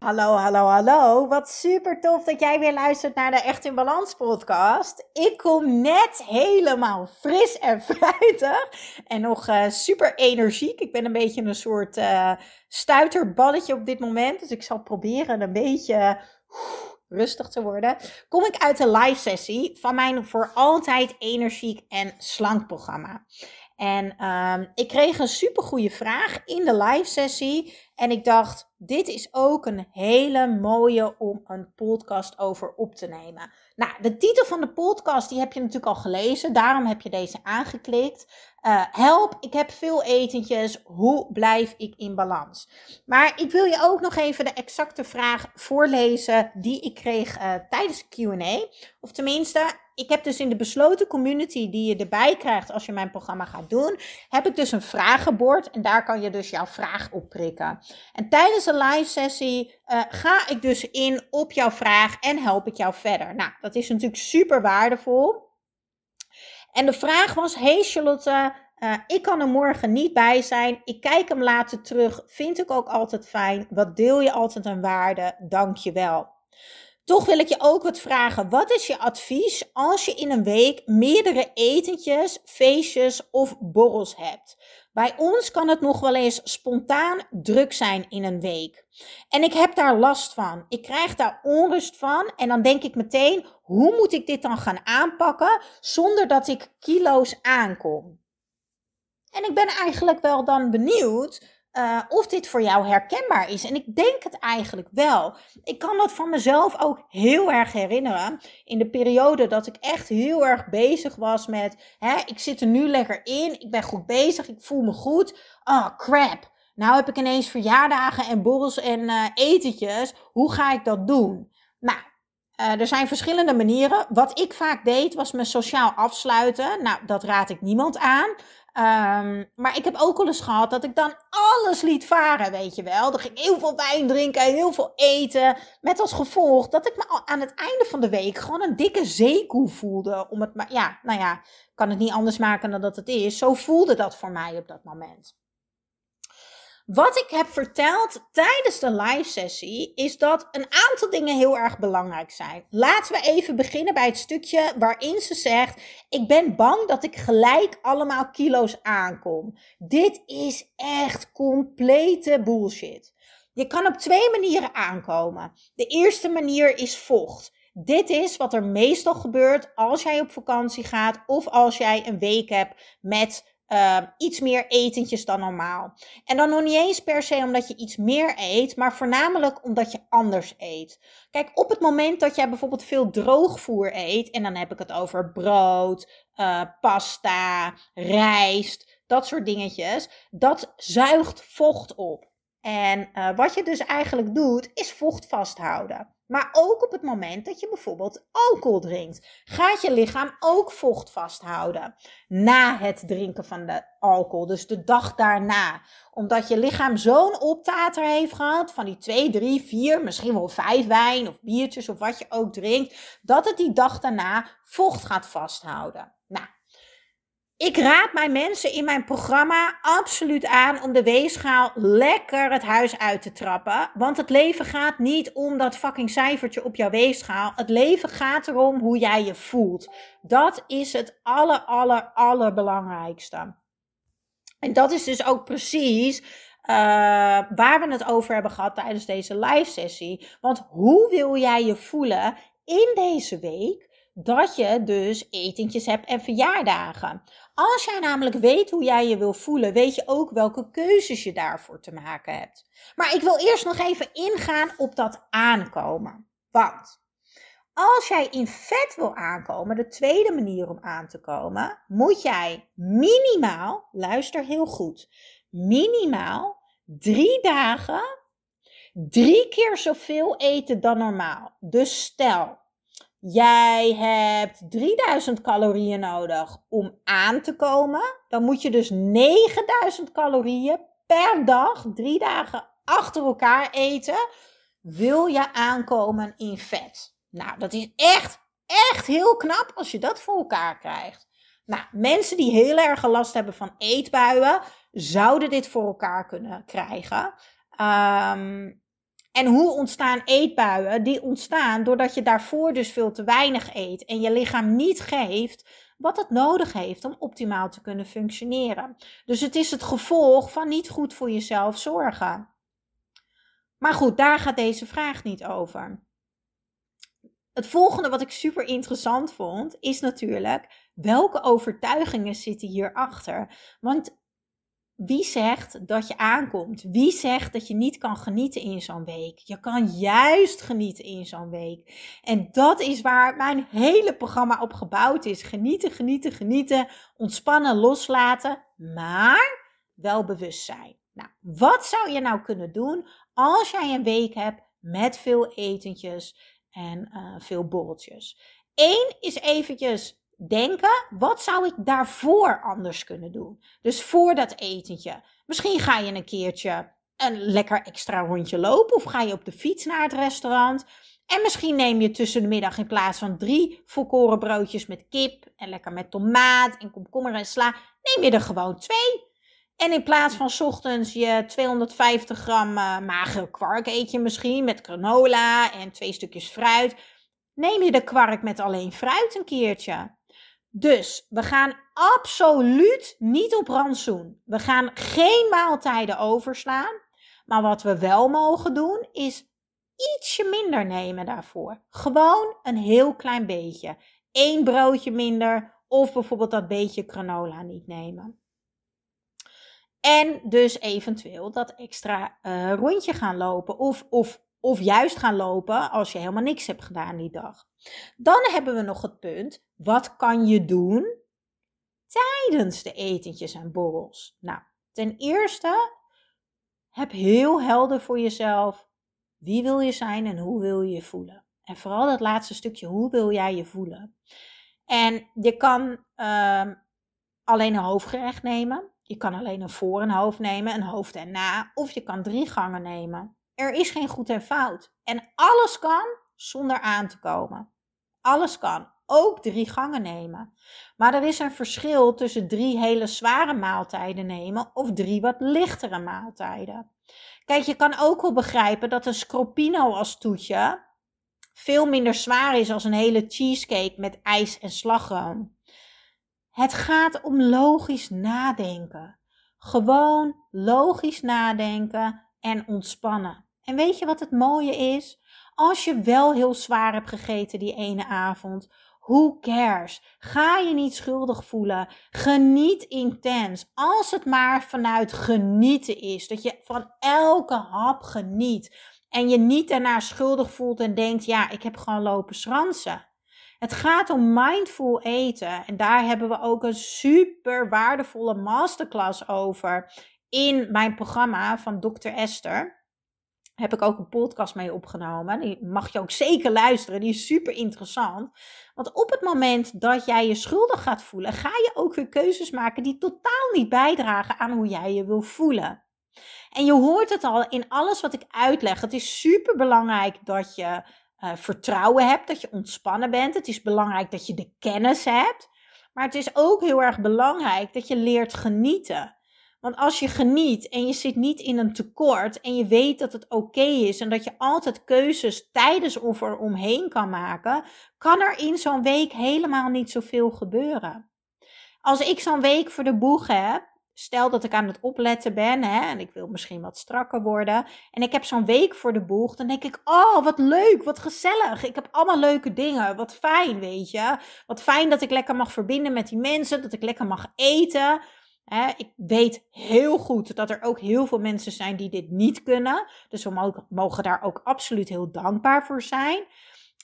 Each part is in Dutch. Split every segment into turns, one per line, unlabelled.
Hallo, hallo, hallo. Wat super tof dat jij weer luistert naar de Echt in Balans podcast. Ik kom net helemaal fris en fruitig en nog uh, super energiek. Ik ben een beetje een soort uh, stuiterballetje op dit moment. Dus ik zal proberen een beetje rustig te worden. Kom ik uit de live sessie van mijn voor altijd energiek en slank programma. En um, ik kreeg een super goede vraag in de live sessie. En ik dacht, dit is ook een hele mooie om een podcast over op te nemen. Nou, de titel van de podcast die heb je natuurlijk al gelezen. Daarom heb je deze aangeklikt. Uh, help, ik heb veel etentjes. Hoe blijf ik in balans? Maar ik wil je ook nog even de exacte vraag voorlezen die ik kreeg uh, tijdens QA. Of tenminste, ik heb dus in de besloten community die je erbij krijgt als je mijn programma gaat doen, heb ik dus een vragenbord en daar kan je dus jouw vraag op prikken. En tijdens een live sessie uh, ga ik dus in op jouw vraag en help ik jou verder. Nou, dat is natuurlijk super waardevol. En de vraag was: Hey Charlotte, uh, ik kan er morgen niet bij zijn. Ik kijk hem later terug. Vind ik ook altijd fijn. Wat deel je altijd een waarde? Dank je wel. Toch wil ik je ook wat vragen. Wat is je advies als je in een week meerdere etentjes, feestjes of borrels hebt? Bij ons kan het nog wel eens spontaan druk zijn in een week. En ik heb daar last van. Ik krijg daar onrust van. En dan denk ik meteen: hoe moet ik dit dan gaan aanpakken zonder dat ik kilo's aankom? En ik ben eigenlijk wel dan benieuwd uh, of dit voor jou herkenbaar is. En ik denk het eigenlijk wel. Ik kan dat van mezelf ook heel erg herinneren. In de periode dat ik echt heel erg bezig was met: hè, ik zit er nu lekker in, ik ben goed bezig, ik voel me goed. Oh crap. Nou heb ik ineens verjaardagen en borrels en uh, etentjes. Hoe ga ik dat doen? Nou, uh, er zijn verschillende manieren. Wat ik vaak deed was me sociaal afsluiten. Nou, dat raad ik niemand aan. Um, maar ik heb ook al eens gehad dat ik dan alles liet varen, weet je wel. Er ging heel veel wijn drinken, heel veel eten. Met als gevolg dat ik me aan het einde van de week gewoon een dikke zeekoe voelde. Om het maar, ja, nou ja, kan het niet anders maken dan dat het is. Zo voelde dat voor mij op dat moment. Wat ik heb verteld tijdens de live sessie is dat een aantal dingen heel erg belangrijk zijn. Laten we even beginnen bij het stukje waarin ze zegt: Ik ben bang dat ik gelijk allemaal kilo's aankom. Dit is echt complete bullshit. Je kan op twee manieren aankomen. De eerste manier is vocht. Dit is wat er meestal gebeurt als jij op vakantie gaat of als jij een week hebt met uh, iets meer etentjes dan normaal. En dan nog niet eens per se omdat je iets meer eet, maar voornamelijk omdat je anders eet. Kijk, op het moment dat jij bijvoorbeeld veel droogvoer eet, en dan heb ik het over brood, uh, pasta, rijst, dat soort dingetjes, dat zuigt vocht op. En uh, wat je dus eigenlijk doet, is vocht vasthouden. Maar ook op het moment dat je bijvoorbeeld alcohol drinkt, gaat je lichaam ook vocht vasthouden na het drinken van de alcohol. Dus de dag daarna. Omdat je lichaam zo'n optater heeft gehad van die 2, 3, 4, misschien wel 5 wijn of biertjes of wat je ook drinkt, dat het die dag daarna vocht gaat vasthouden. Ik raad mijn mensen in mijn programma absoluut aan om de weegschaal lekker het huis uit te trappen. Want het leven gaat niet om dat fucking cijfertje op jouw weegschaal. Het leven gaat erom hoe jij je voelt. Dat is het aller, aller, allerbelangrijkste. En dat is dus ook precies uh, waar we het over hebben gehad tijdens deze live sessie. Want hoe wil jij je voelen in deze week? Dat je dus etentjes hebt en verjaardagen. Als jij namelijk weet hoe jij je wil voelen, weet je ook welke keuzes je daarvoor te maken hebt. Maar ik wil eerst nog even ingaan op dat aankomen. Want als jij in vet wil aankomen, de tweede manier om aan te komen, moet jij minimaal, luister heel goed, minimaal drie dagen drie keer zoveel eten dan normaal. Dus stel, jij hebt 3000 calorieën nodig om aan te komen. Dan moet je dus 9000 calorieën per dag, drie dagen achter elkaar eten. Wil je aankomen in vet? Nou, dat is echt, echt heel knap als je dat voor elkaar krijgt. Nou, mensen die heel erg last hebben van eetbuien, zouden dit voor elkaar kunnen krijgen. Um, en hoe ontstaan eetbuien? Die ontstaan doordat je daarvoor dus veel te weinig eet en je lichaam niet geeft wat het nodig heeft om optimaal te kunnen functioneren. Dus het is het gevolg van niet goed voor jezelf zorgen. Maar goed, daar gaat deze vraag niet over. Het volgende wat ik super interessant vond, is natuurlijk welke overtuigingen zitten hierachter? Want wie zegt dat je aankomt? Wie zegt dat je niet kan genieten in zo'n week? Je kan juist genieten in zo'n week. En dat is waar mijn hele programma op gebouwd is. Genieten, genieten, genieten. Ontspannen, loslaten. Maar wel bewust zijn. Nou, wat zou je nou kunnen doen als jij een week hebt met veel etentjes en uh, veel borreltjes? Eén is eventjes denken, wat zou ik daarvoor anders kunnen doen? Dus voor dat etentje. Misschien ga je een keertje een lekker extra rondje lopen of ga je op de fiets naar het restaurant. En misschien neem je tussen de middag in plaats van drie volkoren broodjes met kip en lekker met tomaat en komkommer en sla, neem je er gewoon twee. En in plaats van ochtends je 250 gram uh, magere kwark eet je misschien met granola en twee stukjes fruit. Neem je de kwark met alleen fruit een keertje. Dus we gaan absoluut niet op rantsoen. We gaan geen maaltijden overslaan. Maar wat we wel mogen doen is ietsje minder nemen daarvoor. Gewoon een heel klein beetje. Eén broodje minder of bijvoorbeeld dat beetje granola niet nemen. En dus eventueel dat extra uh, rondje gaan lopen. Of, of, of juist gaan lopen als je helemaal niks hebt gedaan die dag. Dan hebben we nog het punt, wat kan je doen tijdens de etentjes en borrels? Nou, ten eerste, heb heel helder voor jezelf wie wil je zijn en hoe wil je je voelen. En vooral dat laatste stukje, hoe wil jij je voelen? En je kan uh, alleen een hoofdgerecht nemen. Je kan alleen een voor- en hoofd nemen, een hoofd en na. Of je kan drie gangen nemen. Er is geen goed en fout. En alles kan zonder aan te komen. Alles kan. Ook drie gangen nemen. Maar er is een verschil tussen drie hele zware maaltijden nemen of drie wat lichtere maaltijden. Kijk, je kan ook wel begrijpen dat een scropino als toetje veel minder zwaar is als een hele cheesecake met ijs en slagroom. Het gaat om logisch nadenken. Gewoon logisch nadenken en ontspannen. En weet je wat het mooie is? Als je wel heel zwaar hebt gegeten die ene avond, who cares? Ga je niet schuldig voelen. Geniet intens. Als het maar vanuit genieten is. Dat je van elke hap geniet. En je niet daarna schuldig voelt en denkt: ja, ik heb gewoon lopen schransen. Het gaat om mindful eten. En daar hebben we ook een super waardevolle masterclass over in mijn programma van Dr. Esther heb ik ook een podcast mee opgenomen. Die mag je ook zeker luisteren. Die is super interessant. Want op het moment dat jij je schuldig gaat voelen, ga je ook weer keuzes maken die totaal niet bijdragen aan hoe jij je wil voelen. En je hoort het al in alles wat ik uitleg. Het is super belangrijk dat je uh, vertrouwen hebt, dat je ontspannen bent. Het is belangrijk dat je de kennis hebt. Maar het is ook heel erg belangrijk dat je leert genieten. Want als je geniet en je zit niet in een tekort en je weet dat het oké is en dat je altijd keuzes tijdens of er omheen kan maken, kan er in zo'n week helemaal niet zoveel gebeuren. Als ik zo'n week voor de boeg heb, stel dat ik aan het opletten ben hè, en ik wil misschien wat strakker worden en ik heb zo'n week voor de boeg, dan denk ik, oh wat leuk, wat gezellig. Ik heb allemaal leuke dingen, wat fijn, weet je. Wat fijn dat ik lekker mag verbinden met die mensen, dat ik lekker mag eten ik weet heel goed dat er ook heel veel mensen zijn die dit niet kunnen. Dus we mogen, daar ook absoluut heel dankbaar voor zijn.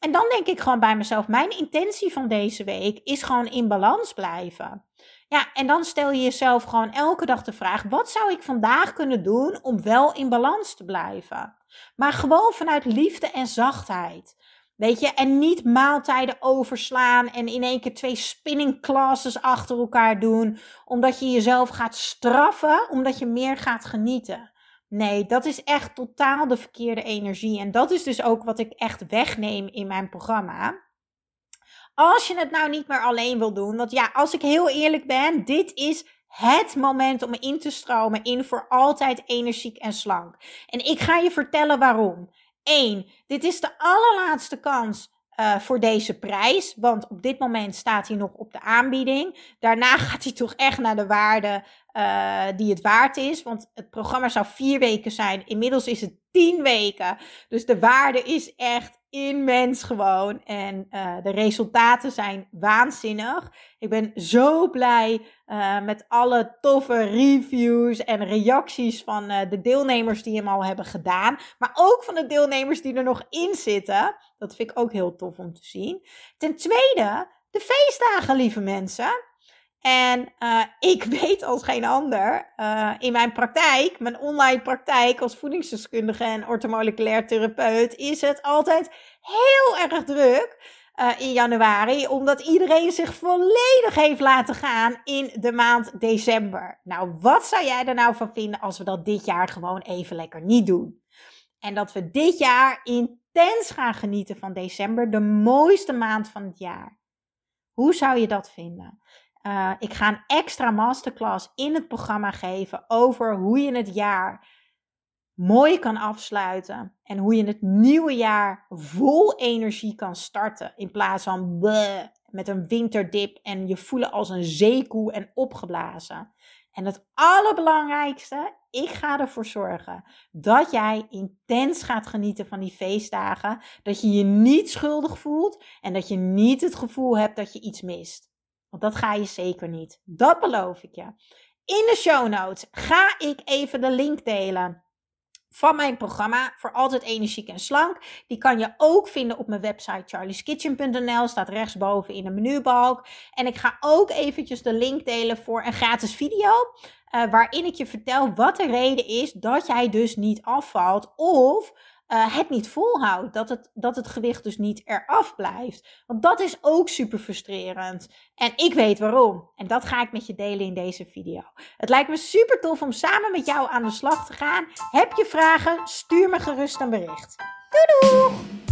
En dan denk ik gewoon bij mezelf: mijn intentie van deze week is gewoon in balans blijven. Ja, en dan stel je jezelf gewoon elke dag de vraag: wat zou ik vandaag kunnen doen om wel in balans te blijven? Maar gewoon vanuit liefde en zachtheid. Weet je, en niet maaltijden overslaan en in één keer twee spinning classes achter elkaar doen, omdat je jezelf gaat straffen, omdat je meer gaat genieten. Nee, dat is echt totaal de verkeerde energie. En dat is dus ook wat ik echt wegneem in mijn programma. Als je het nou niet meer alleen wil doen, want ja, als ik heel eerlijk ben, dit is het moment om in te stromen in voor altijd energiek en slank. En ik ga je vertellen waarom. 1. Dit is de allerlaatste kans uh, voor deze prijs. Want op dit moment staat hij nog op de aanbieding. Daarna gaat hij toch echt naar de waarde uh, die het waard is. Want het programma zou vier weken zijn. Inmiddels is het tien weken. Dus de waarde is echt immens gewoon. En uh, de resultaten zijn waanzinnig. Ik ben zo blij uh, met alle toffe reviews en reacties van de deelnemers die hem al hebben gedaan. Maar ook van de deelnemers die er nog in zitten. Dat vind ik ook heel tof om te zien. Ten tweede, de feestdagen, lieve mensen. En uh, ik weet als geen ander uh, in mijn praktijk, mijn online praktijk als voedingsdeskundige en ortomoleculair therapeut, is het altijd heel erg druk uh, in januari, omdat iedereen zich volledig heeft laten gaan in de maand december. Nou, wat zou jij er nou van vinden als we dat dit jaar gewoon even lekker niet doen? En dat we dit jaar intens gaan genieten van december, de mooiste maand van het jaar. Hoe zou je dat vinden? Uh, ik ga een extra masterclass in het programma geven over hoe je het jaar mooi kan afsluiten. En hoe je het nieuwe jaar vol energie kan starten. In plaats van met een winterdip en je voelen als een zeekoe en opgeblazen. En het allerbelangrijkste, ik ga ervoor zorgen dat jij intens gaat genieten van die feestdagen. Dat je je niet schuldig voelt en dat je niet het gevoel hebt dat je iets mist. Want dat ga je zeker niet. Dat beloof ik je. In de show notes ga ik even de link delen van mijn programma voor altijd energiek en slank. Die kan je ook vinden op mijn website charlieskitchen.nl. Staat rechtsboven in de menubalk. En ik ga ook eventjes de link delen voor een gratis video. Uh, waarin ik je vertel wat de reden is dat jij dus niet afvalt. Of uh, het niet volhoudt. Dat het, dat het gewicht dus niet eraf blijft. Want dat is ook super frustrerend. En ik weet waarom. En dat ga ik met je delen in deze video. Het lijkt me super tof om samen met jou aan de slag te gaan. Heb je vragen? Stuur me gerust een bericht. Doei!